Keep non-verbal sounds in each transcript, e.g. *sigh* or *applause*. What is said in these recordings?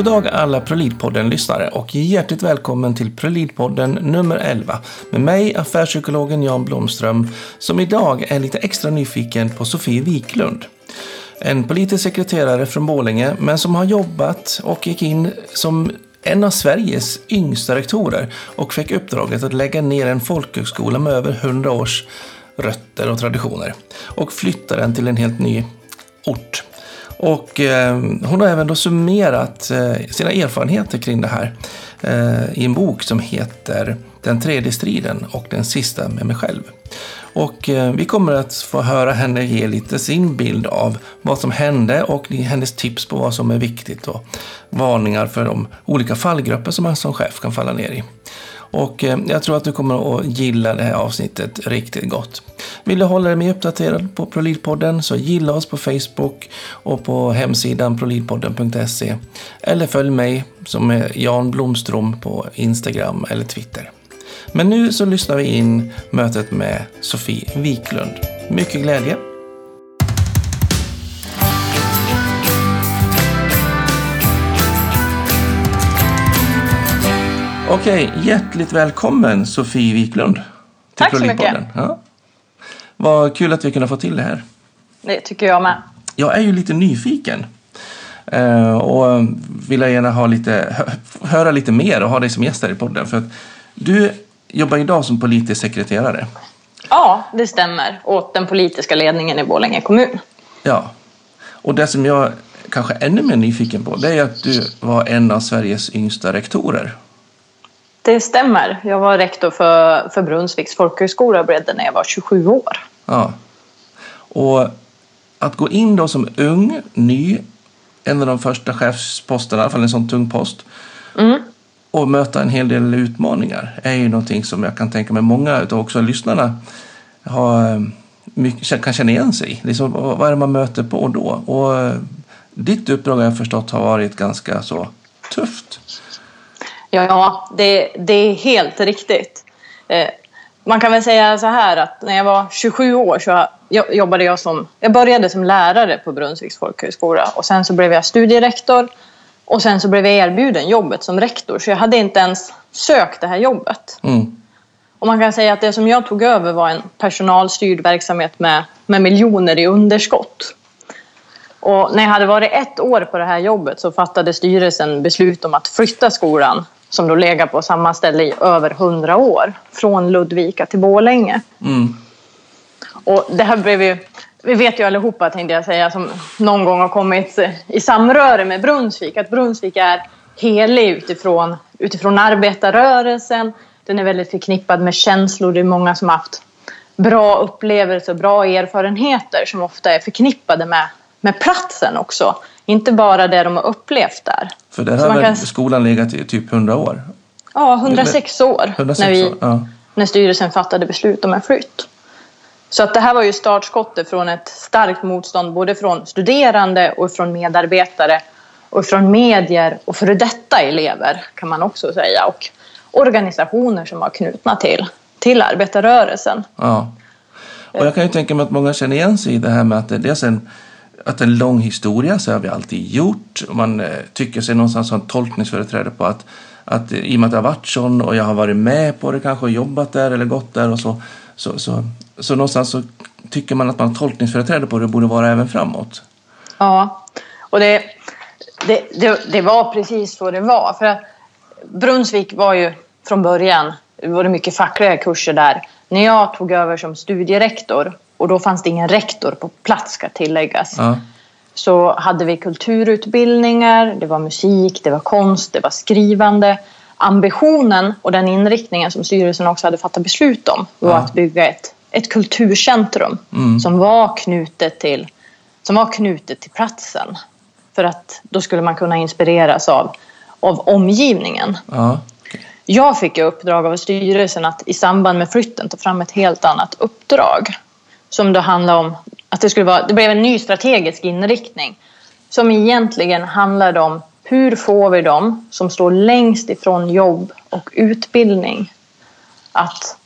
God dag alla Prolidpodden-lyssnare och hjärtligt välkommen till Prolidpodden nummer 11 med mig, affärspsykologen Jan Blomström, som idag är lite extra nyfiken på Sofie Wiklund. En politisk sekreterare från Borlänge, men som har jobbat och gick in som en av Sveriges yngsta rektorer och fick uppdraget att lägga ner en folkhögskola med över 100 års rötter och traditioner och flytta den till en helt ny ort. Och eh, hon har även då summerat eh, sina erfarenheter kring det här eh, i en bok som heter Den tredje striden och den sista med mig själv. Och eh, vi kommer att få höra henne ge lite sin bild av vad som hände och hennes tips på vad som är viktigt och varningar för de olika fallgrupper som man som chef kan falla ner i. Och eh, jag tror att du kommer att gilla det här avsnittet riktigt gott. Vill du hålla dig mer uppdaterad på Prolidpodden så gilla oss på Facebook och på hemsidan prolidpodden.se. Eller följ mig som är Jan Blomström på Instagram eller Twitter. Men nu så lyssnar vi in mötet med Sofie Wiklund. Mycket glädje! Okej, hjärtligt välkommen Sofie Wiklund. till Tack så mycket. Ja. Vad kul att vi kunde få till det här. Det tycker jag med. Jag är ju lite nyfiken. Eh, och vill jag gärna ha lite, hö- höra lite mer och ha dig som gäst här i podden. För att du jobbar idag som politisk sekreterare. Ja, det stämmer. Åt den politiska ledningen i Borlänge kommun. Ja. Och det som jag kanske är ännu mer nyfiken på det är att du var en av Sveriges yngsta rektorer. Det stämmer. Jag var rektor för, för Brunnsviks folkhögskola och bredde när jag var 27 år. Ja. Och att gå in då som ung, ny, en av de första chefsposterna, i alla fall en sån tung post, Mm. och möta en hel del utmaningar är ju någonting som jag kan tänka mig många av också lyssnarna har, eh, mycket, kan känna igen sig i. Liksom, vad vad är det man möter på då? Och eh, ditt uppdrag har jag förstått har varit ganska så tufft. Ja, det, det är helt riktigt. Eh, man kan väl säga så här att när jag var 27 år så jo- jobbade jag som... Jag började som lärare på Brunnsviks folkhögskola och sen så blev jag studierektor och sen så blev jag erbjuden jobbet som rektor så jag hade inte ens sökt det här jobbet. Mm. Och man kan säga att det som jag tog över var en personalstyrd verksamhet med, med miljoner i underskott. Och när jag hade varit ett år på det här jobbet så fattade styrelsen beslut om att flytta skolan som då legat på samma ställe i över hundra år från Ludvika till Borlänge. Mm. Och det här blev ju, vi vet ju allihopa tänkte jag säga, som någon gång har kommit i samröre med Brunnsvik, att Brunnsvik är helig utifrån, utifrån arbetarrörelsen. Den är väldigt förknippad med känslor. Det är många som har haft bra upplevelser och bra erfarenheter som ofta är förknippade med, med platsen också. Inte bara det de har upplevt där. För där har kan- skolan legat i typ 100 år? Ja, 106 år 106 när, vi, år, ja. när styrelsen fattade beslut om en flytt. Så att det här var ju startskottet från ett starkt motstånd både från studerande och från medarbetare och från medier och före detta elever kan man också säga och organisationer som var knutna till, till arbetarrörelsen. Ja. Och jag kan ju tänka mig att många känner igen sig i det här med att det är dels en, att en lång historia, så har vi alltid gjort. Man eh, tycker sig någonstans ha en tolkningsföreträde på att, att i och med att det har varit sån och jag har varit med på det kanske och jobbat där eller gått där och så, så, så, så någonstans så tycker man att man har tolkningsföreträde på det och borde vara även framåt. Ja, och det, det, det, det var precis så det var. För att Brunnsvik var ju från början, det var mycket fackliga kurser där. När jag tog över som studierektor, och då fanns det ingen rektor på plats ska tilläggas, Ja. så hade vi kulturutbildningar, det var musik, det var konst, det var skrivande. Ambitionen och den inriktningen som styrelsen också hade fattat beslut om var Ja. att bygga ett, ett kulturcentrum Mm. som var knutet till som var knutet till platsen. För att då skulle man kunna inspireras av, av omgivningen. Ja. Jag fick i uppdrag av styrelsen att i samband med flytten ta fram ett helt annat uppdrag. Som då handlade om att det skulle vara, det blev en ny strategisk inriktning. Som egentligen handlade om hur får vi dem som står längst ifrån jobb och utbildning att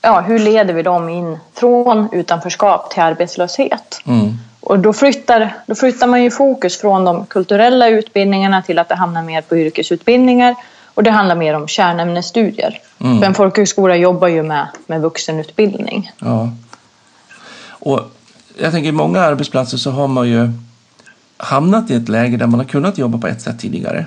ja, hur leder vi dem in från utanförskap till arbetslöshet? Mm. Och Och då flyttar, då flyttar man ju fokus från de kulturella utbildningarna till att det hamnar mer på yrkesutbildningar och det handlar mer om kärnämnesstudier. Mm. För en folkhögskola jobbar ju med, med vuxenutbildning. Ja. Och jag tänker, många arbetsplatser så har man ju hamnat i ett läge där man har kunnat jobba på ett sätt tidigare.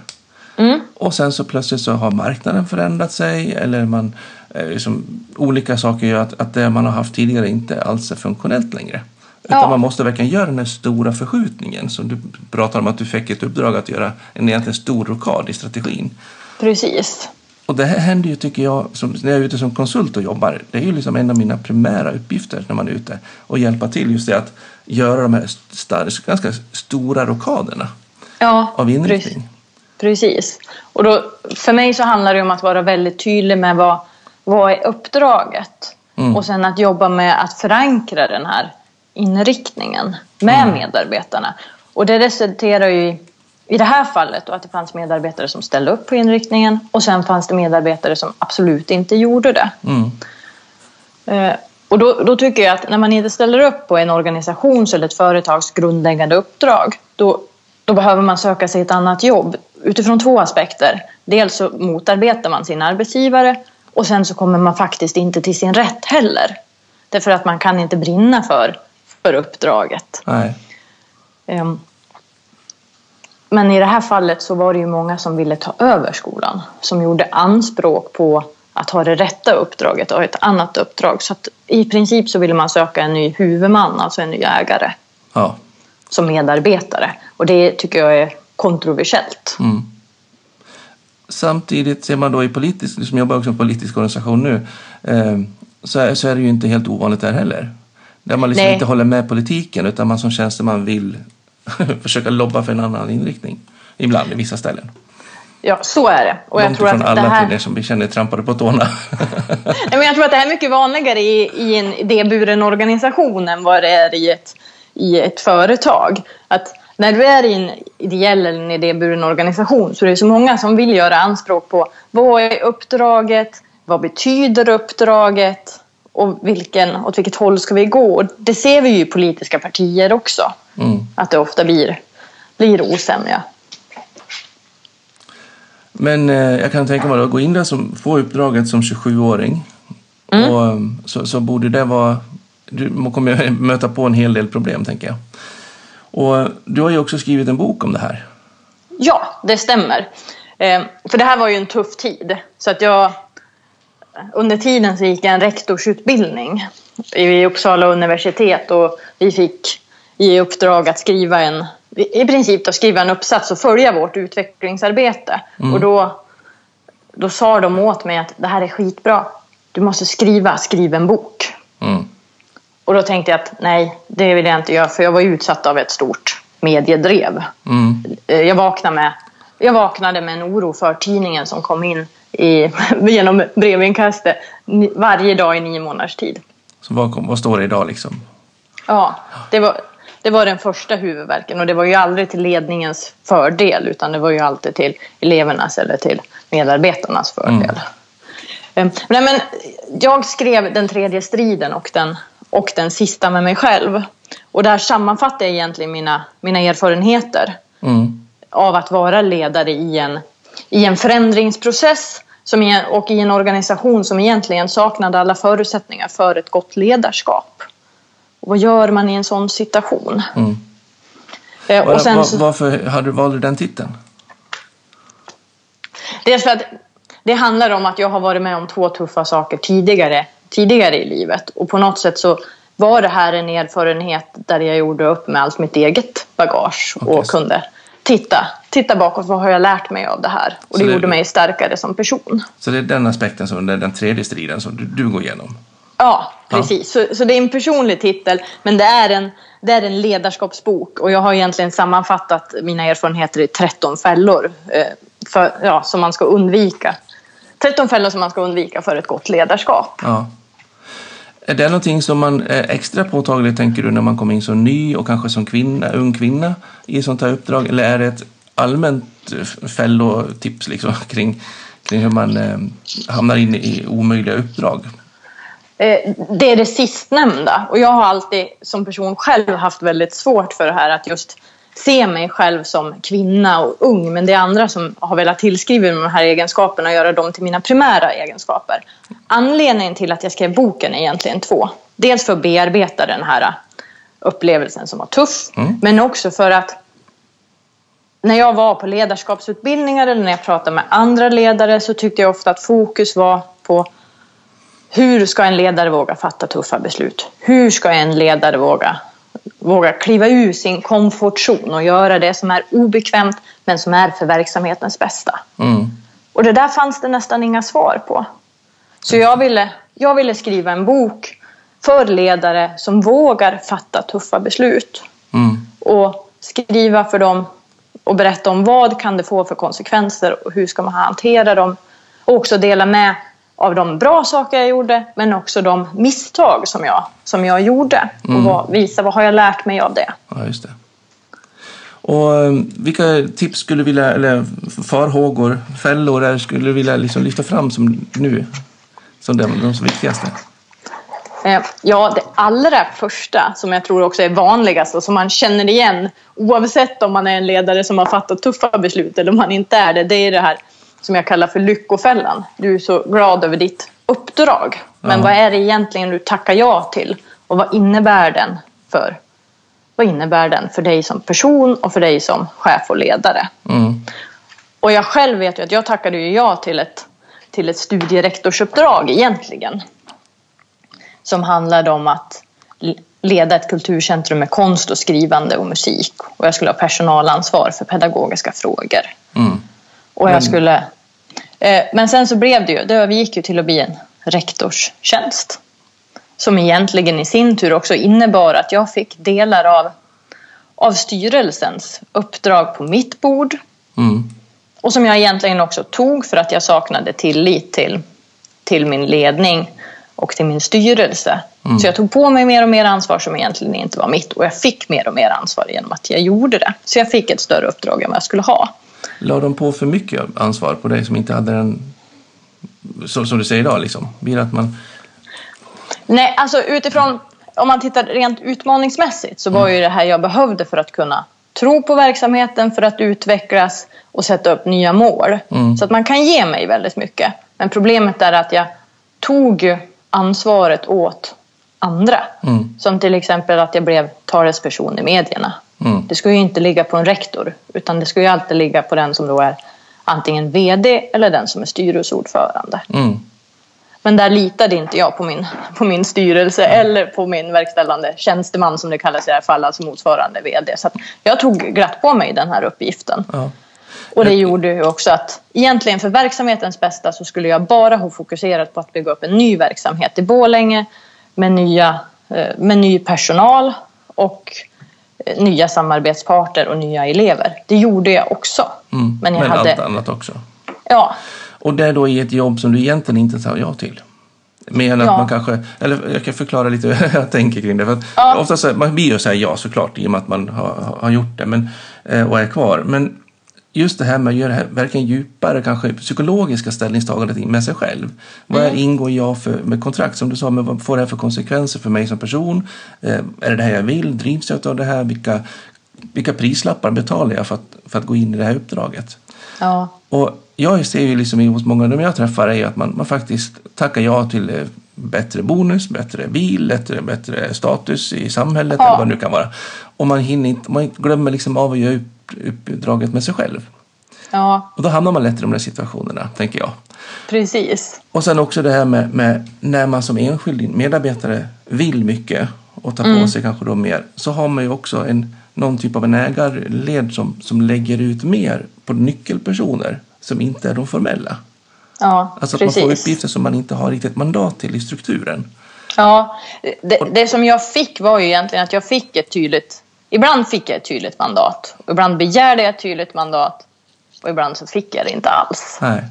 Mm. Och sen så plötsligt så har marknaden förändrat sig eller man, liksom, olika saker gör att, att det man har haft tidigare inte alls är funktionellt längre. Utan ja. man måste verkligen göra den här stora förskjutningen. Som du pratar om att du fick ett uppdrag att göra en egentligen stor rokad i strategin. Precis. Och det här händer ju, tycker jag, som, när jag är ute som konsult och jobbar. Det är ju liksom en av mina primära uppgifter när man är ute och hjälpa till just det att göra de här star, ganska stora rokaderna ja, av inriktning. Precis. Och då, för mig så handlar det om att vara väldigt tydlig med vad, vad är uppdraget? Mm. Och sen att jobba med att förankra den här inriktningen med mm. medarbetarna. Och det resulterar ju i, i det här fallet att det fanns medarbetare som ställde upp på inriktningen och sen fanns det medarbetare som absolut inte gjorde det. Mm. Eh, och då, då, tycker jag att när man inte ställer upp på en organisations eller ett företags grundläggande uppdrag då, då behöver man söka sig ett annat jobb utifrån två aspekter. Dels så motarbetar man sin arbetsgivare och sen så kommer man faktiskt inte till sin rätt heller. Därför att man kan inte brinna för för uppdraget. Nej. Um, men i det här fallet så var det ju många som ville ta över skolan. Som gjorde anspråk på att ha det rätta uppdraget och ett annat uppdrag. Så att i princip så ville man söka en ny huvudman, alltså en ny ägare. Ja. Som medarbetare. Och det tycker jag är kontroversiellt. Mm. Samtidigt ser man då i politisk, som jobbar också i en politisk organisation nu, eh, så, är, så är det ju inte helt ovanligt där heller. Där man liksom inte håller med politiken utan man som tjänsteman vill *laughs* försöka lobba för en annan inriktning. Ibland i vissa ställen. Ja, så är det. Och Långt jag tror att alla det här... till er som känner trampade på tårna. *laughs* Nej, men jag tror att det här är mycket vanligare i, i en idéburen organisation än vad det är i ett, i ett företag. Att när du är i en ideell eller en idéburen organisation så är det så många som vill göra anspråk på vad är uppdraget? Vad betyder uppdraget? Och vilken, åt vilket håll ska vi gå? Och det ser vi ju i politiska partier också. Mm. Att det ofta blir, blir osämja. Men eh, jag kan tänka mig att gå in där som få uppdraget som 27-åring. Mm. Och, eh, så, så borde det vara... Du kommer *laughs* möta på en hel del problem, tänker jag. Och du har ju också skrivit en bok om det här. Ja, det stämmer. Eh, för det här var ju en tuff tid. Så att jag under tiden så gick jag en rektorsutbildning i Uppsala universitet och vi fick i uppdrag att skriva en, i princip då, skriva en uppsats och följa vårt utvecklingsarbete. Mm. Och då, då sa de åt mig att det här är skitbra. Du måste skriva, skriv en bok. Mm. Och då tänkte jag att nej, det vill jag inte göra för jag var utsatt av ett stort mediedrev. Mm. Jag, vaknade med, jag vaknade med en oro för tidningen som kom in i, *laughs* genom brevinkastet varje dag i nio månaders tid. Så vad, vad står det idag liksom? Ja, det var, det var den första huvudverken och det var ju aldrig till ledningens fördel utan det var ju alltid till elevernas eller till medarbetarnas fördel. Mm. Nej, men jag skrev den tredje striden och den, och den sista med mig själv. Och där sammanfattar jag egentligen mina, mina erfarenheter mm. Av att vara ledare i en, i en förändringsprocess som, och i en organisation som egentligen saknade alla förutsättningar för ett gott ledarskap. Och vad gör man i en sån situation? Mm. Eh, och sen, var, varför har du valt den titeln? Dels för att det handlar om att jag har varit med om två tuffa saker tidigare, tidigare i livet. Och på något sätt så var det här en erfarenhet där jag gjorde upp med allt mitt eget bagage okay. och kunde titta, titta bakåt. Vad har jag lärt mig av det här? Och det, det gjorde mig starkare som person. Så det är den aspekten, som den tredje striden som du, du går igenom? Ja, precis. Ja. Så, så det är en personlig titel, men det är en, det är en ledarskapsbok. Och jag har egentligen sammanfattat mina erfarenheter i 13 fällor eh, för, ja, som man ska undvika. 13 fällor som man ska undvika för ett gott ledarskap. Ja. Är det någonting som man är extra påtagligt, tänker du, när man kommer in som ny och kanske som kvinna, ung kvinna i sånt här uppdrag? Eller är det ett allmänt eh, fällotips liksom, *laughs* kring, kring hur man eh, hamnar in i omöjliga uppdrag? Eh, det är det sistnämnda. Och jag har alltid som person själv haft väldigt svårt för det här att just se mig själv som kvinna och ung. Men det är andra som har velat tillskriva mig de här egenskaperna och göra dem till mina primära egenskaper. Anledningen till att jag skrev boken är egentligen två. Dels för att bearbeta den här upplevelsen som var tuff. Mm. Men också för att när jag var på ledarskapsutbildningar eller när jag pratade med andra ledare så tyckte jag ofta att fokus var på hur ska en ledare våga fatta tuffa beslut? Hur ska en ledare våga, våga kliva ur sin komfortzon och göra det som är obekvämt men som är för verksamhetens bästa? Mm. Och det där fanns det nästan inga svar på. Så jag ville, jag ville skriva en bok för ledare som vågar fatta tuffa beslut. Mm. Och skriva för dem och berätta om vad kan det få för konsekvenser och hur ska man hantera dem. Och också dela med av de bra saker jag gjorde men också de misstag som jag, som jag gjorde. Mm. Och vad, visa vad har jag lärt mig av det. Ja, just det. Och um, vilka tips skulle du vilja, eller farhågor, fällor, skulle du vilja liksom lyfta fram som nu som de, de viktigaste? Eh, ja, det allra första som jag tror också är vanligast och som man känner igen oavsett om man är en ledare som har fattat tuffa beslut eller om man inte är det, det är det här som jag kallar för lyckofällan. Du är så glad över ditt uppdrag. Men ja. vad är det egentligen du tackar ja till? Och vad innebär den för vad innebär den för dig som person och för dig som chef och ledare? Mm. Och jag själv vet ju att jag tackade ju ja till ett, till ett studierektorsuppdrag egentligen som handlade om att leda ett kulturcentrum med konst och skrivande och musik. Och jag skulle ha personalansvar för pedagogiska frågor. Mm. Och jag skulle... Eh, men sen så blev det ju, det övergick ju till att bli en rektorstjänst. Som egentligen i sin tur också innebar att jag fick delar av, av styrelsens uppdrag på mitt bord. Mm. Och som jag egentligen också tog för att jag saknade tillit till, till min ledning och till min styrelse. Mm. Så jag tog på mig mer och mer ansvar som egentligen inte var mitt och jag fick mer och mer ansvar genom att jag gjorde det. Så jag fick ett större uppdrag än vad jag skulle ha. La de på för mycket ansvar på dig som inte hade den, så, som du säger idag, liksom? Blir att man... Nej, alltså utifrån, om man tittar rent utmaningsmässigt så var mm. ju det här jag behövde för att kunna tro på verksamheten, för att utvecklas och sätta upp nya mål. Mm. Så att man kan ge mig väldigt mycket. Men problemet är att jag tog ansvaret åt andra. Mm. Som till exempel att jag blev talesperson i medierna. Mm. Det ska ju inte ligga på en rektor utan det ska ju alltid ligga på den som då är antingen VD eller den som är styrelseordförande. Mm. Men där litade inte jag på min, på min styrelse eller på min verkställande tjänsteman som det kallas i det här fallet, alltså motsvarande VD. Så jag tog glatt på mig den här uppgiften. Ja. Och det gjorde ju också att egentligen för verksamhetens bästa så skulle jag bara ha fokuserat på att bygga upp en ny verksamhet i Bålänge med, nya, eh, med ny personal och nya samarbetspartner och nya elever. Det gjorde jag också. Mm, men jag men hade... allt annat också? Ja. Och det är då i ett jobb som du egentligen inte sa ja till? Mer än att ja. man kanske, eller jag kan förklara lite *laughs* hur jag tänker kring det. För ja. Ofta så, man blir ju säga ja såklart i och med att man har, har gjort det men, eh, och är kvar. Men just det här med att göra här verkligen djupare, kanske psykologiska ställningstagandet med sig själv. Vad mm. ingår jag för, med kontrakt? Som du sa, men vad får det här för konsekvenser för mig som person? Eh, är det det här jag vill? Drivs jag av det här? Vilka, vilka prislappar betalar jag för att, för att gå in i det här uppdraget? Ja. Och jag ser ju liksom hos många av dem jag träffar är att man, man faktiskt tackar ja till eh, bättre bonus, bättre bil, bättre, bättre status i samhället ja. eller vad det nu kan vara. Och man, hinner inte, man glömmer liksom av att göra uppdraget med sig själv. Ja. Och då hamnar man lätt i de där situationerna, tänker jag. Precis. Och sen också det här med, med när man som enskild medarbetare vill mycket och tar på mm. sig kanske då mer, så har man ju också en, någon typ av en ägarled som, som lägger ut mer på nyckelpersoner som inte är de formella. Ja, alltså att precis. man får uppgifter som man inte har riktigt mandat till i strukturen. Ja, det, det som jag fick var ju egentligen att jag fick ett tydligt Ibland fick jag ett tydligt mandat. Och ibland begärde jag ett tydligt mandat. Och ibland så fick jag det inte alls. Nej.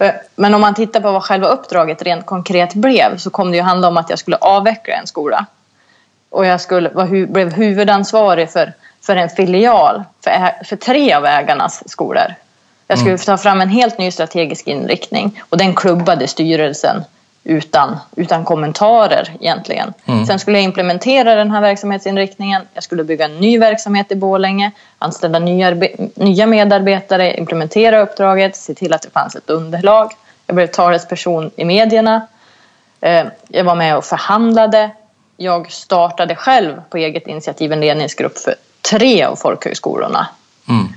Eh, men om man tittar på vad själva uppdraget rent konkret blev så kom det ju handla om att jag skulle avveckla en skola. Och jag skulle, var, blev huvudansvarig för, för en filial för, för tre av ägarnas skolor. Jag skulle mm. ta fram en helt ny strategisk inriktning och den klubbade styrelsen utan, utan kommentarer egentligen. Mm. Sen skulle jag implementera den här verksamhetsinriktningen. Jag skulle bygga en ny verksamhet i Borlänge, anställa nya, nya medarbetare, implementera uppdraget, se till att det fanns ett underlag. Jag blev talesperson i medierna. Eh, Jag var med och förhandlade. Jag startade själv på eget initiativ en ledningsgrupp för tre av folkhögskolorna Mm.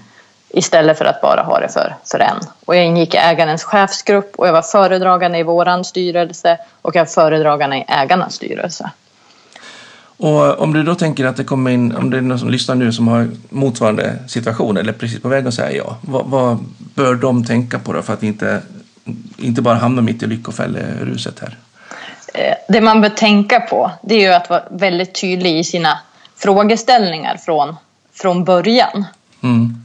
Istället för att bara ha det för, för en. Och jag ingick i ägarens chefsgrupp och jag var föredragande i våran styrelse och jag var föredragande i ägarnas styrelse. Och om du då tänker att det kommer in, om det är någon som lyssnar nu som har motsvarande situation eller precis på väg att säga ja, vad, vad bör de tänka på då för att inte, inte bara hamna mitt i lyckofälleruset här? Eh, Det man bör tänka på det är ju att vara väldigt tydlig i sina frågeställningar från, från början. Mm.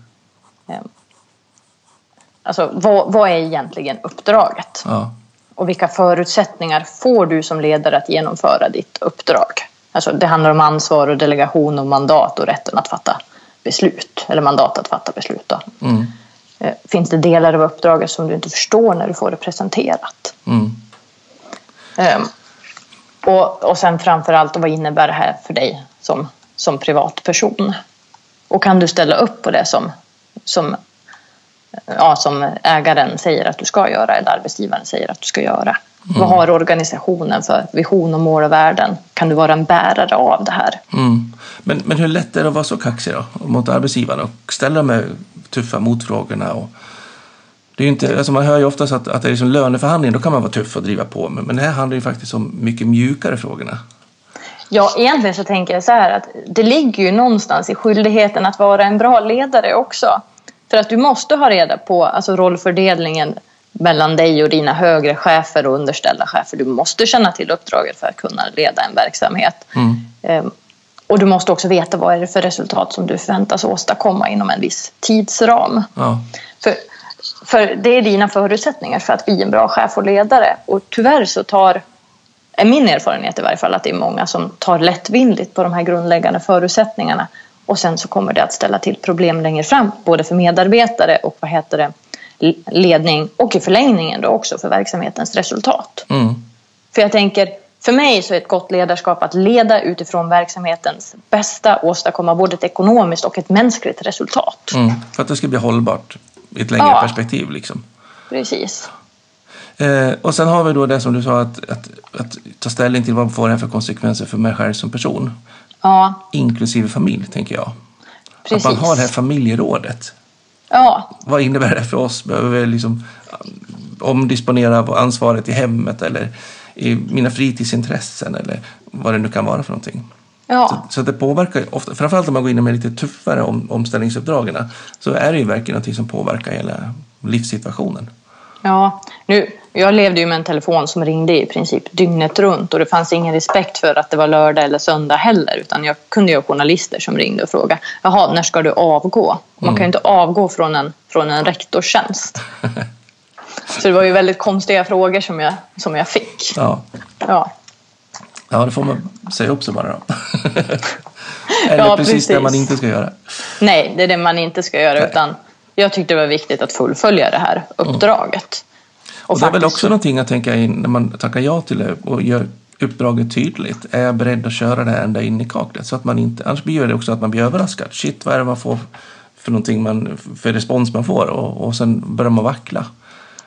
Alltså vad, vad är egentligen uppdraget? Ja. Och vilka förutsättningar får du som ledare att genomföra ditt uppdrag? Alltså det handlar om ansvar och delegation och mandat och rätten att fatta beslut. Eller mandat att fatta beslut. Mm. Eh, Finns det delar av uppdraget som du inte förstår när du får det presenterat? Mm. Ehm, och, och sen framför allt, vad innebär det här för dig som, som privatperson? Och kan du ställa upp på det som, som, ja, som ägaren säger att du ska göra eller arbetsgivaren säger att du ska göra? Vad har organisationen för vision och mål och värden? Kan du vara en bärare av det här? Mm. Men, men hur lätt är det att vara så kaxig då mot arbetsgivaren och ställa de här tuffa motfrågorna? Och det är inte, alltså man hör ju oftast att, att det är liksom löneförhandling, då kan man vara tuff och driva på. Men, men det här handlar ju faktiskt om mycket mjukare frågorna. Ja, egentligen så tänker jag så här att det ligger ju någonstans i skyldigheten att vara en bra ledare också. För att du måste ha reda på alltså rollfördelningen mellan dig och dina högre chefer och underställda chefer. Du måste känna till uppdraget för att kunna leda en verksamhet. Mm. Ehm, Och du måste också veta vad är det för resultat som du förväntas åstadkomma inom en viss tidsram. Ja. För, för det är dina förutsättningar för att bli en bra chef och ledare. Och tyvärr så tar, är min erfarenhet i varje fall, att det är många som tar lättvindigt på de här grundläggande förutsättningarna. Och sen så kommer det att ställa till problem längre fram, både för medarbetare och vad heter det, ledning och i förlängningen då också för verksamhetens resultat. Mm. För jag tänker, för mig så är ett gott ledarskap att leda utifrån verksamhetens bästa, åstadkomma både ett ekonomiskt och ett mänskligt resultat. Mm. För att det ska bli hållbart i ett längre Ja. perspektiv. Liksom. Precis. Eh, och sen har vi då det som du sa, att, att, att ta ställning till vad får det här för konsekvenser för mig själv som person. Ja, Inklusive familj, tänker jag. precis. Att man har det här familjerådet. Ja, Vad innebär det för oss? Behöver vi liksom um, omdisponera ansvaret i hemmet eller i mina fritidsintressen eller vad det nu kan vara för någonting. ja. Så, så det påverkar ofta, framförallt om man går in med lite tuffare om, omställningsuppdragen, så är det ju verkligen någonting som påverkar hela livssituationen. Ja, nu, jag levde ju med en telefon som ringde i princip dygnet runt och det fanns ingen respekt för att det var lördag eller söndag heller utan jag kunde ha journalister som ringde och frågade Jaha, när ska du avgå? Man kan ju inte avgå från en, från en rektorstjänst. *laughs* Så det var ju väldigt konstiga frågor som jag, som jag fick. Ja, Ja, ja det får man säga upp sig bara då. *laughs* eller Ja, precis, det precis. man inte ska göra. nej, det är det man inte ska göra utan jag tyckte det var viktigt att fullfölja det här uppdraget. Och det är väl också någonting att tänka in när man tackar ja till det och gör uppdraget tydligt. Är jag beredd att köra det här ända in i kaklet? Så att man inte, annars blir det också att man blir överraskad. Shit, vad är det man får för någonting man, för respons man får? Och, och sen börjar man vackla.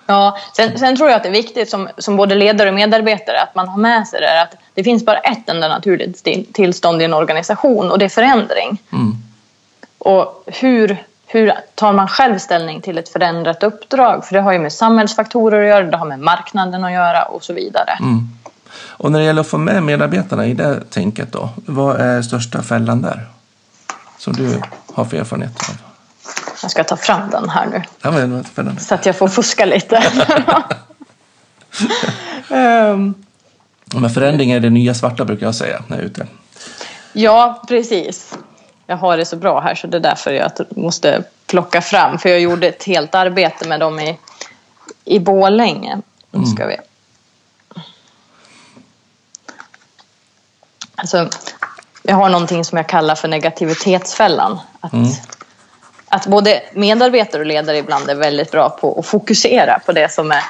Ja, sen, sen tror jag att det är viktigt som, som både ledare och medarbetare att man har med sig det här att det finns bara ett enda naturligt tillstånd i en organisation och det är förändring. Mm. Och hur, hur tar man själv ställning till ett förändrat uppdrag? För det har ju med samhällsfaktorer att göra, det har med marknaden att göra och så vidare. Mm. Och när det gäller att få med medarbetarna i det tänket då, vad är största fällan där? Som du har för erfarenhet av? Jag ska ta fram den här nu Ja, men spännande. så att jag får fuska lite. *laughs* Ehm, Men förändring är det nya svarta brukar jag säga när jag är ute. Ja, precis. Jag har det så bra här så det är därför jag måste plocka fram. För jag gjorde ett helt arbete med dem i, i Borlänge. Nu ska vi. Alltså, jag har någonting som jag kallar för negativitetsfällan. Att, att både medarbetare och ledare ibland är väldigt bra på att fokusera på det som är,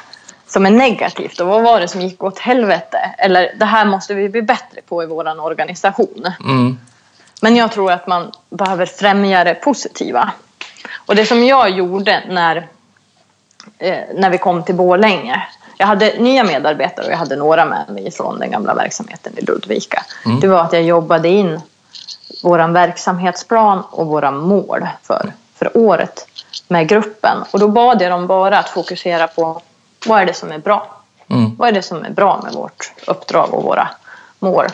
som är negativt och vad var det som gick åt helvete? Eller det här måste vi bli bättre på i vår organisation. Mm. Men jag tror att man behöver främja det positiva. Och det som jag gjorde när, eh, när vi kom till Borlänge. Jag hade nya medarbetare och jag hade några med mig från den gamla verksamheten i Ludvika. Mm. Det var att jag jobbade in vår verksamhetsplan och våra mål för, för året med gruppen. Och då bad jag dem bara att fokusera på vad är det som är bra? Mm. Vad är det som är bra med vårt uppdrag och våra mål?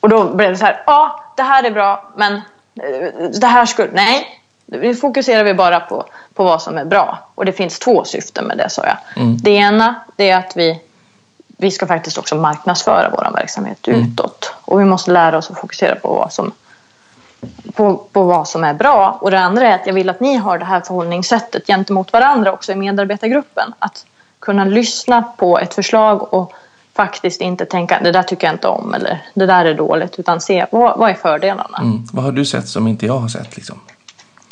Och då blev det så här, ja, det här är bra, men eh, det här skulle... Nej, nu fokuserar vi bara på, på vad som är bra. Och det finns två syften med det, sa jag. Mm. Det ena det är att vi, vi ska faktiskt också marknadsföra vår verksamhet Mm. utåt. Och vi måste lära oss att fokusera på vad som på, på vad som är bra. Och det andra är att jag vill att ni har det här förhållningssättet gentemot varandra också i medarbetargruppen. Att kunna lyssna på ett förslag och faktiskt inte tänka det där tycker jag inte om eller det där är dåligt utan se vad, vad är fördelarna. Mm. Vad har du sett som inte jag har sett? Liksom?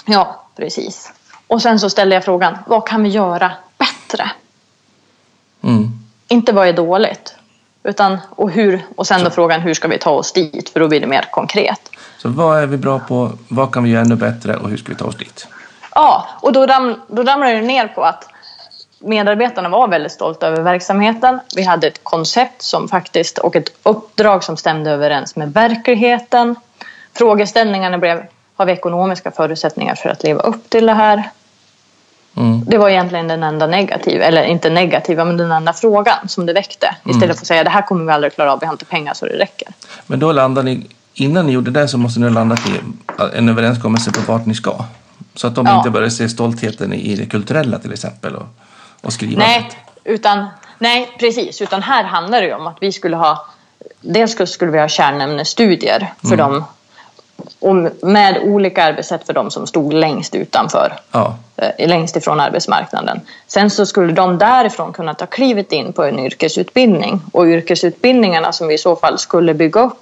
Ja, precis. Och sen så ställde jag frågan vad kan vi göra bättre? Mm. Inte vad är dåligt. Utan, och, hur, och sen då frågan hur ska vi ta oss dit för då blir det mer konkret. Så vad är vi bra på? Vad kan vi göra ännu bättre? Och hur ska vi ta oss dit? Ja, och då, ram, då ramlade det ner på att medarbetarna var väldigt stolta över verksamheten. Vi hade ett koncept som faktiskt och ett uppdrag som stämde överens med verkligheten. Frågeställningarna blev, har vi ekonomiska förutsättningar för att leva upp till det här? Mm. Det var egentligen den enda negativa, eller inte negativa, men den enda frågan som det väckte. Istället för att säga det här kommer vi aldrig klara av, vi har inte pengar så det räcker. Men då landade ni, innan ni gjorde det så måste ni ha landat i en överenskommelse på vart ni ska. Så att de Ja. inte börjar se stoltheten i det kulturella till exempel och, och skrivandet. Nej, utan, nej, precis. Utan här handlar det om att vi skulle ha... Dels skulle- vi ha kärnämnesstudier för dem. Och med olika arbetssätt för dem som stod längst utanför. Ja, eh, Längst ifrån arbetsmarknaden. Sen så skulle de därifrån kunna ta klivet in på en yrkesutbildning. Och yrkesutbildningarna som vi i så fall skulle bygga upp.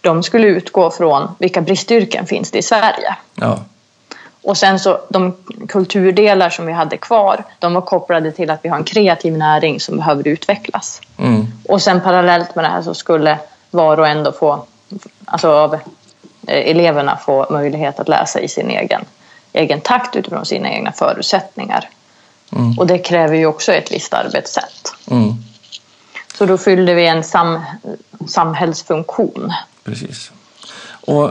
De skulle utgå från vilka bristyrken finns det i Sverige. ja, Och sen så de kulturdelar som vi hade kvar, de var kopplade till att vi har en kreativ näring som behöver utvecklas. mm. Och sen parallellt med det här så skulle var och en då få, alltså av eh, eleverna få möjlighet att läsa i sin egen, egen takt utifrån sina egna förutsättningar. Mm. Och det kräver ju också ett visst arbetssätt. Mm. Så då fyllde vi en sam, samhällsfunktion. precis. Och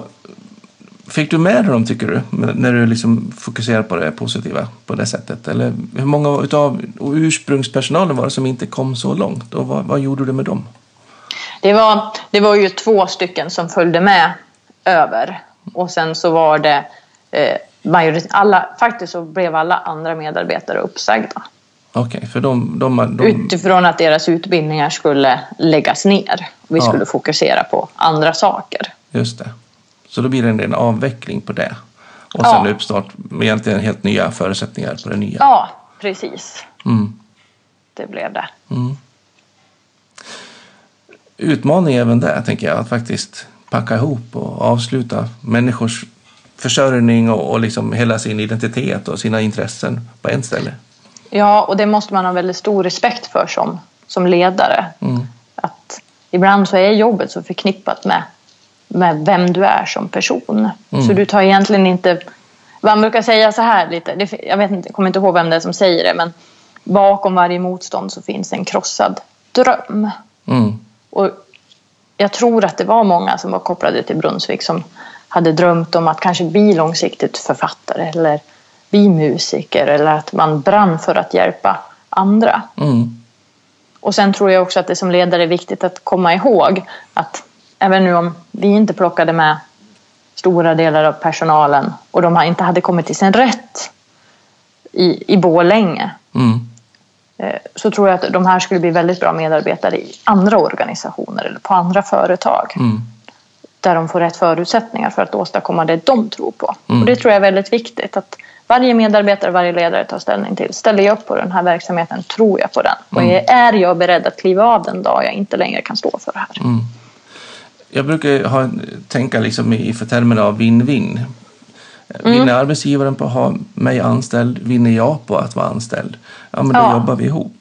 fick du med dig dem tycker du? När du liksom fokuserar på det positiva på det sättet? Eller hur många utav ursprungspersonalen var det som inte kom så långt? Och vad, vad gjorde du med dem? Det var, det var ju två stycken som följde med över. Och sen så var det eh, majorit- alla, faktiskt så blev alla andra medarbetare uppsagda. Okej, för de, de, de, Utifrån att deras utbildningar skulle läggas ner. Vi Ja. skulle fokusera på andra saker. Just det. Så då blir det en avveckling på det. Och Ja. sen uppstart med egentligen helt nya förutsättningar på det nya. Ja, precis. Mm. Det blev det. Mm. Utmaning även där, tänker jag, att faktiskt packa ihop och avsluta människors försörjning och, och liksom hela sin identitet och sina intressen på en ställe. Ja, och det måste man ha väldigt stor respekt för som, som ledare. Mm. Att ibland så är jobbet så förknippat med, med vem du är som person. Mm. Så du tar egentligen inte... Man brukar säga så här lite, det, jag vet inte, kommer inte ihåg vem det är som säger det, men bakom varje motstånd så finns en krossad dröm. Mm. Och jag tror att det var många som var kopplade till Brunnsvik som hade drömt om att kanske bli långsiktigt författare eller bli musiker eller att man brann för att hjälpa andra. Mm. Och sen tror jag också att det som ledare är viktigt att komma ihåg att även nu om vi inte plockade med stora delar av personalen och de inte hade kommit till sin rätt i, i Borlänge Mm. eh, så tror jag att de här skulle bli väldigt bra medarbetare i andra organisationer eller på andra företag. Mm. Där de får rätt förutsättningar för att åstadkomma det de tror på. Mm. Och det tror jag är väldigt viktigt. Att varje medarbetare, varje ledare tar ställning till. Ställer jag upp på den här verksamheten, tror jag på den? Och Mm. är jag beredd att kliva av den dag jag inte längre kan stå för det här? Mm. Jag brukar ha, tänka liksom i för termerna av win-win. Vinner arbetsgivaren på att ha mig anställd, vinner jag på att vara anställd, ja men då Ja. jobbar vi ihop.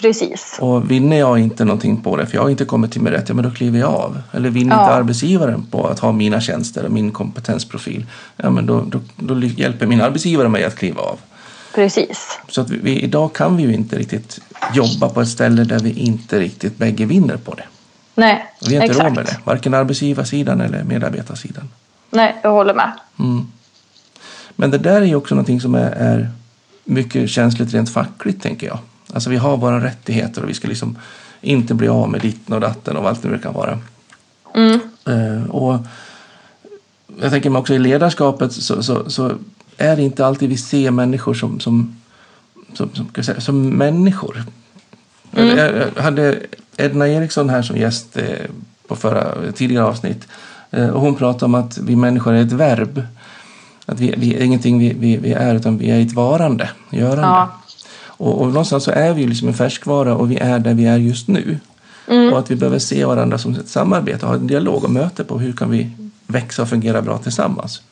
precis. Och vinner jag inte någonting på det, för jag har inte kommit till mig rätt, ja men då kliver jag av. Eller vinner Ja. inte arbetsgivaren på att ha mina tjänster och min kompetensprofil, ja men då, då, då hjälper min arbetsgivare mig att kliva av. Precis. Så att vi, idag kan vi ju inte riktigt jobba på ett ställe där vi inte riktigt bägge vinner på det. Nej, Vi har inte exakt. råd med det, varken arbetsgivarsidan eller medarbetarsidan. Nej, jag håller med. Mm. Men det där är ju också någonting som är, är mycket känsligt rent fackligt, tänker jag. Alltså vi har våra rättigheter och vi ska liksom inte bli av med ditten och datten och allt det nu kan vara. Mm. Eh, och jag tänker mig också i ledarskapet så, så, så är det inte alltid vi ser människor som, som, som, som, som människor. Mm. Jag, jag hade Edna Eriksson här som gäst eh, på förra, tidigare avsnitt. Eh, och hon pratade om att vi människor är ett verb. Att vi, vi är ingenting vi, vi, vi är utan vi är ett varande, görande. Ja. Och, och någonstans så är vi ju liksom en färskvara och vi är där vi är just nu. Mm. Och att vi behöver se varandra som ett samarbete, ha en dialog och möte på hur kan vi växa och fungera bra tillsammans.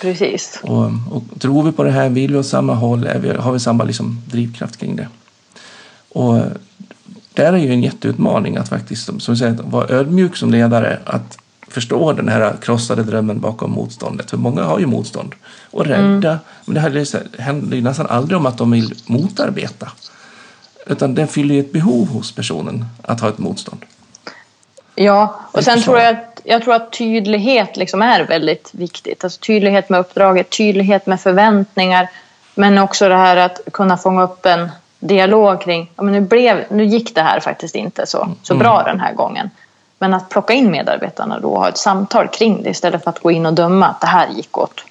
Precis. Och, och tror vi på det här, vill vi åt samma håll, vi, har vi samma liksom drivkraft kring det. Och där är ju en jätteutmaning att faktiskt, som vi säger, vara ödmjuk som ledare, att förstå den här krossade drömmen bakom motståndet. För många har ju motstånd och rädda. Men det här händer ju nästan aldrig om att de vill motarbeta. Utan det fyller ju ett behov hos personen att ha ett motstånd. Ja, och sen tror jag. jag att, jag tror att tydlighet liksom är väldigt viktigt. Alltså tydlighet med uppdraget, tydlighet med förväntningar. Men också det här att kunna fånga upp en dialog kring, ja, men nu, blev, nu gick det här faktiskt inte så, så Mm. bra den här gången. Men att plocka in medarbetarna då och ha ett samtal kring det istället för att gå in och döma att det här gick åt,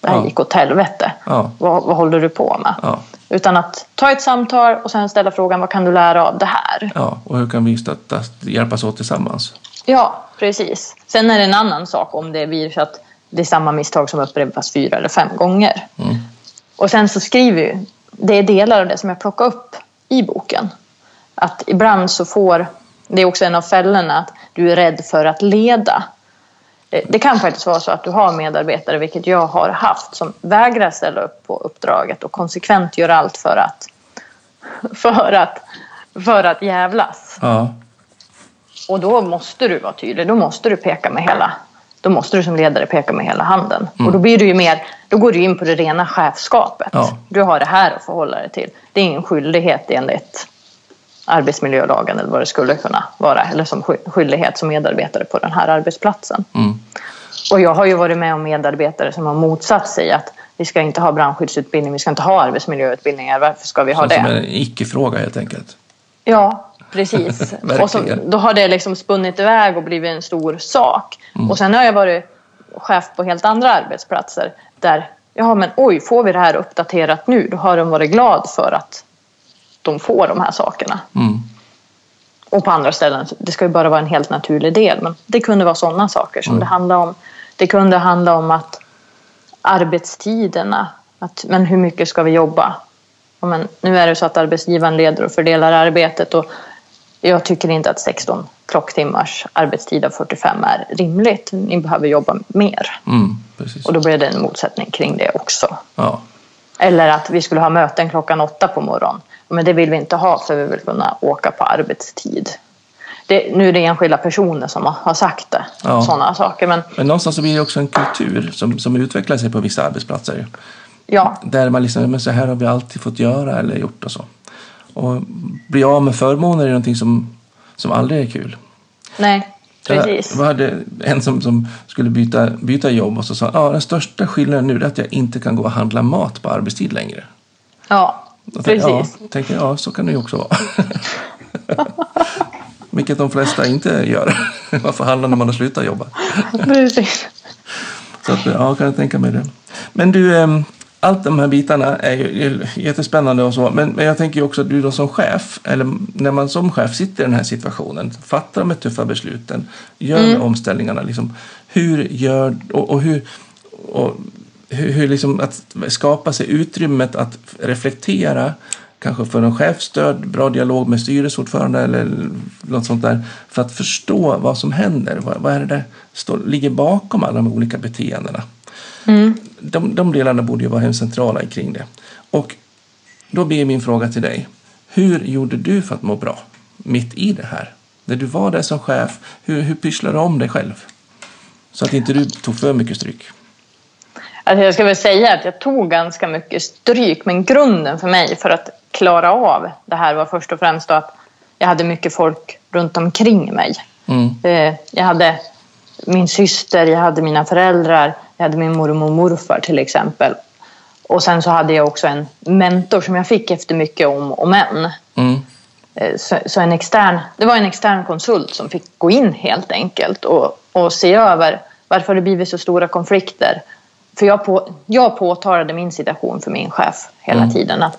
det här Ja. gick åt helvete. Ja. Vad, vad håller du på med? Ja. Utan att ta ett samtal och sen ställa frågan vad kan du lära av det här? Ja, och hur kan vi stötta, hjälpas åt tillsammans? Ja, precis. Sen är det en annan sak om det blir så att det är samma misstag som upprepas fyra eller fem gånger. Mm. Och sen så skriver ju, det är delar av det som jag plockar upp i boken. Att ibland så får, det är också en av fällorna, att du är rädd för att leda. Det- Det kan faktiskt vara så att du har medarbetare, vilket jag har haft, som vägrar ställa upp på uppdraget och konsekvent gör allt för att, *laughs* för att, för att jävlas. Ja, Och då måste du vara tydlig. Då måste du peka med hela... Då måste du som ledare peka med hela handen. Och då blir du ju mer... Då går du in på det rena chefskapet. Ja. Du har det här att förhålla dig till. Det är ingen skyldighet enligt arbetsmiljölagen eller vad det skulle kunna vara. Eller som sky- skyldighet som medarbetare på den här arbetsplatsen. mm. Och jag har ju varit med om medarbetare som har motsatt sig att vi ska inte ha brandskyddsutbildning, vi ska inte ha arbetsmiljöutbildningar. Varför ska vi ha Sånt det? som en icke-fråga helt enkelt. Ja, precis. *laughs* och så, då har det liksom spunnit iväg och blivit en stor sak. Mm. Och sen har jag varit chef på helt andra arbetsplatser där, ja men oj, får vi det här uppdaterat nu? Då har de varit glad för att de får de här sakerna. Mm. Och på andra ställen, det ska ju bara vara en helt naturlig del. Men det kunde vara sådana saker som Mm. det handlade om. Det kunde handla om att arbetstiderna, att, men hur mycket ska vi jobba? Men nu är det så att arbetsgivaren leder och fördelar arbetet och jag tycker inte att 16 klocktimmars arbetstid av 45 är rimligt. Ni behöver jobba mer. Mm. Och då blev det en motsättning kring det också. Ja. Eller att vi skulle ha möten klockan åtta på morgonen. Men det vill vi inte ha för vi vill kunna åka på arbetstid. Det, nu är det enskilda personer som har, har sagt det, Ja. sådana saker. Men Men någonstans så blir det också en kultur som, som utvecklar sig på vissa arbetsplatser. ja, Där man liksom, men så här har vi alltid fått göra eller gjort och så. Och bli av med förmåner är någonting som, som aldrig är kul. nej, precis. Jag hade en som, som skulle byta, byta jobb och så sa ja, den största skillnaden nu är att jag inte kan gå och handla mat på arbetstid längre. Ja, jag, precis. Ja, tänkte jag, ja, så kan det ju också vara. *laughs* Vilket de flesta inte gör. *laughs* Varför handla när man har slutat jobba? *laughs* precis. Så att, ja, kan jag tänka mig det. Men du, ehm, allt de här bitarna är ju jättespännande och så. Men, men jag tänker ju också att du då som chef, eller när man som chef sitter i den här situationen, fattar de här tuffa besluten, gör Mm. omställningarna, liksom, hur gör, och, och hur, och hur, hur liksom att skapa sig utrymmet att reflektera, kanske för en chefstöd, bra dialog med styrelseordförande eller något sånt där, för att förstå vad som händer. Vad, vad är det där står, ligger bakom alla de olika beteendena? Mm. De, de delarna borde ju vara helt centrala kring det. Och då blir min fråga till dig. Hur gjorde du för att må bra mitt i det här? När du var där som chef, hur, hur pysslade du om dig själv? Så att inte du tog för mycket stryk. Alltså jag ska väl säga att jag tog ganska mycket stryk, men grunden för mig för att klara av det här var först och främst att jag hade mycket folk runt omkring mig. Mm. Eh, Jag hade min syster, jag hade mina föräldrar, jag hade min mormor och morfar till exempel. Och sen så hade jag också en mentor som jag fick efter mycket om och men. Mm. Eh, Så, så en extern, det var en extern konsult som fick gå in helt enkelt och, och se över varför det blivit så stora konflikter. För jag, på, jag påtalade min situation för min chef hela Mm. tiden. att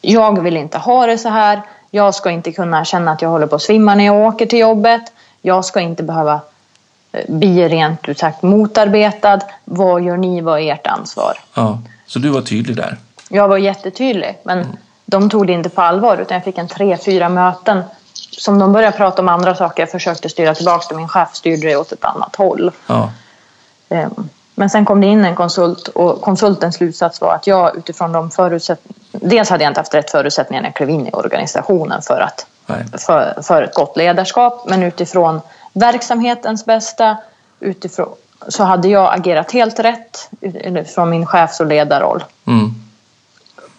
Jag vill inte ha det så här. Jag ska inte kunna känna att jag håller på att svimma när jag åker till jobbet. Jag ska inte behöva eh, bli rent ut sagt motarbetad. Vad gör ni? Vad är ert ansvar? Ja. Så du var tydlig där. Jag var jättetydlig, men de tog det inte på allvar. Utan jag fick en tre, fyra möten som de började prata om andra saker. Jag försökte styra tillbaka till min chef styrde det åt ett annat håll. Ja. Ehm, Men sen kom det in en konsult och konsultens slutsats var att jag utifrån de förutsättningar... Dels hade jag inte haft rätt förutsättningar när jag klev in i organisationen för, att, för, för ett gott ledarskap. Men utifrån verksamhetens bästa utifrån, så hade jag agerat helt rätt utifrån min chefs och ledarroll. Mm.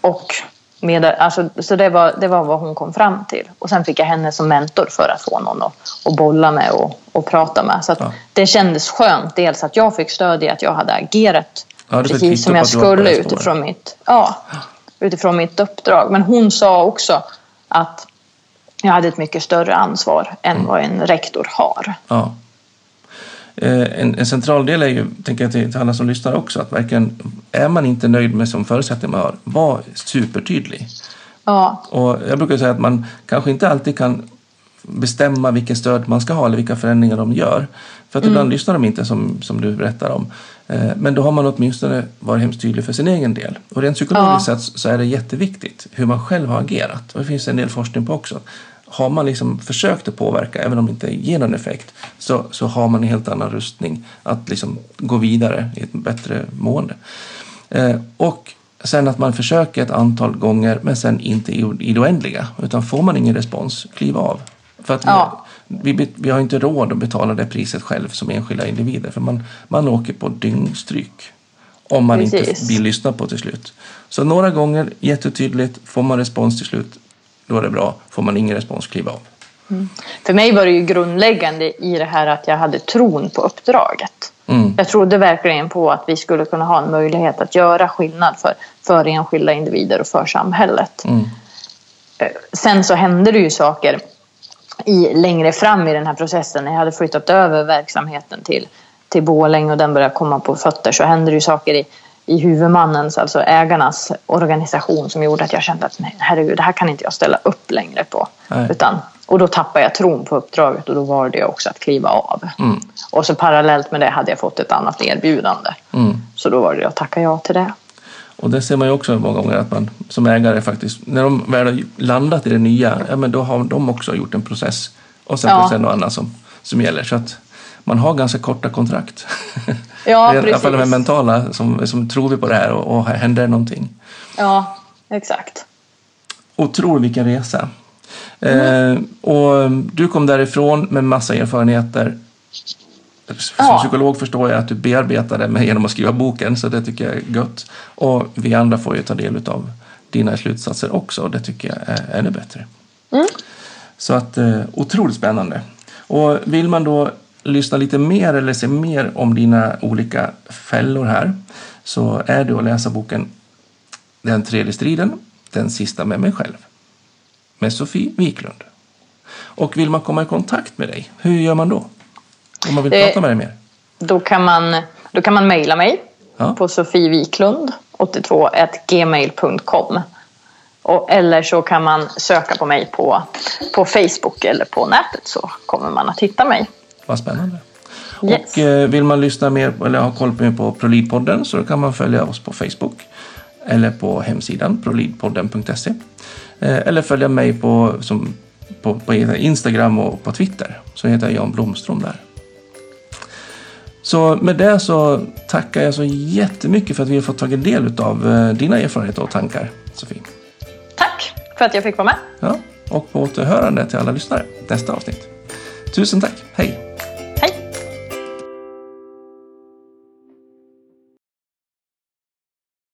Och med, alltså, så det var, det var vad hon kom fram till. Och sen fick jag henne som mentor för att få någon att, att bolla med och, och prata med. Så att Ja. det kändes skönt. Dels att jag fick stöd i att jag hade agerat Ja, precis som jag skulle utifrån mitt, ja, utifrån mitt uppdrag. Men hon sa också att jag hade ett mycket större ansvar än Mm. vad en rektor har. Ja. Eh, En, en central del är ju, tänker jag till, till alla som lyssnar också, att verkligen, är man inte nöjd med som förutsättning man har, var supertydlig. Ja, Och jag brukar säga att man kanske inte alltid kan bestämma vilken stöd man ska ha eller vilka förändringar de gör. För att ibland lyssnar de inte som, som du berättar om. Eh, Men då har man åtminstone varit hemskt tydlig för sin egen del. Och rent psykologiskt Ja. sett så är det jätteviktigt hur man själv har agerat. Och det finns en del forskning på också. Har man liksom försökt att påverka, även om det inte ger någon effekt, så, så har man en helt annan rustning att liksom gå vidare i ett bättre mående. Eh, och sen att man försöker ett antal gånger, men sen inte i, i det oändliga. Utan får man ingen respons, kliv av. För att Ja. Vi, vi, har inte råd att betala det priset själv som enskilda individer. För man, man åker på dyngstryk. Om man inte Precis. blir lyssnad på till slut. Så några gånger, jättetydligt. Får man respons till slut, då är det bra. Får man ingen respons, kliv av. för mig var det ju grundläggande i det här att jag hade tron på uppdraget. Mm. Jag trodde verkligen på att vi skulle kunna ha en möjlighet att göra skillnad för, för enskilda individer och för samhället. Mm. Eh, Sen så hände det ju saker i, längre fram i den här processen. När jag hade flyttat över verksamheten till, till Borlänge och den började komma på fötter så hände det ju saker i, i huvudmannens, alltså ägarnas organisation som gjorde att jag kände att nej, herregud, det här kan inte jag ställa upp längre på. Nej. Utan, och då tappade jag tron på uppdraget och då var det också att kliva av. Mm. Och så parallellt med det hade jag fått ett annat erbjudande. Mm. Så då var det att tacka ja till det. Och det ser man ju också många gånger att man som ägare faktiskt, när de väl har landat i det nya, ja men då har de också gjort en process. Och sen Ja. det något annat som, som gäller. Så att man har ganska korta kontrakt. *laughs* Ja, I alla fall de här mentala som, som tror vi på det här och, och händer det någonting. Ja, exakt. Otroligt vilken resa. Mm. Eh, och du kom därifrån med massa erfarenheter. Som Ja. psykolog förstår jag att du bearbetar det med, genom att skriva boken, så det tycker jag är gött. Och vi andra får ju ta del av dina slutsatser också, och det tycker jag är ännu bättre. Mm. Så att, eh, otroligt spännande. Och vill man då lyssna lite mer eller se mer om dina olika fällor här så är det att läsa boken Den tredje striden, Den sista med mig själv med Sofie Wiklund. Och vill man komma i kontakt med dig, hur gör man då? Om man vill Det- prata med dig mer? Då kan man, då kan man mejla mig Ja. på sofiewiklund82gmail.com och, Eller så kan man söka på mig på, på Facebook eller på nätet så kommer man att hitta mig. Vad spännande. Yes. Och eh, vill man lyssna mer eller ha koll på mer på ProLead-podden så kan man följa oss på Facebook eller på hemsidan proleadpodden.se eh, eller följa mig på, som, på, på Instagram och på Twitter så heter jag Jan Blomström där. Så med det så tackar jag så jättemycket för att vi har fått ta del av eh, dina erfarenheter och tankar, Sofie. Tack! för att jag fick vara med. Ja, och på återhörande till alla lyssnare nästa avsnitt. Tusen tack. Hej!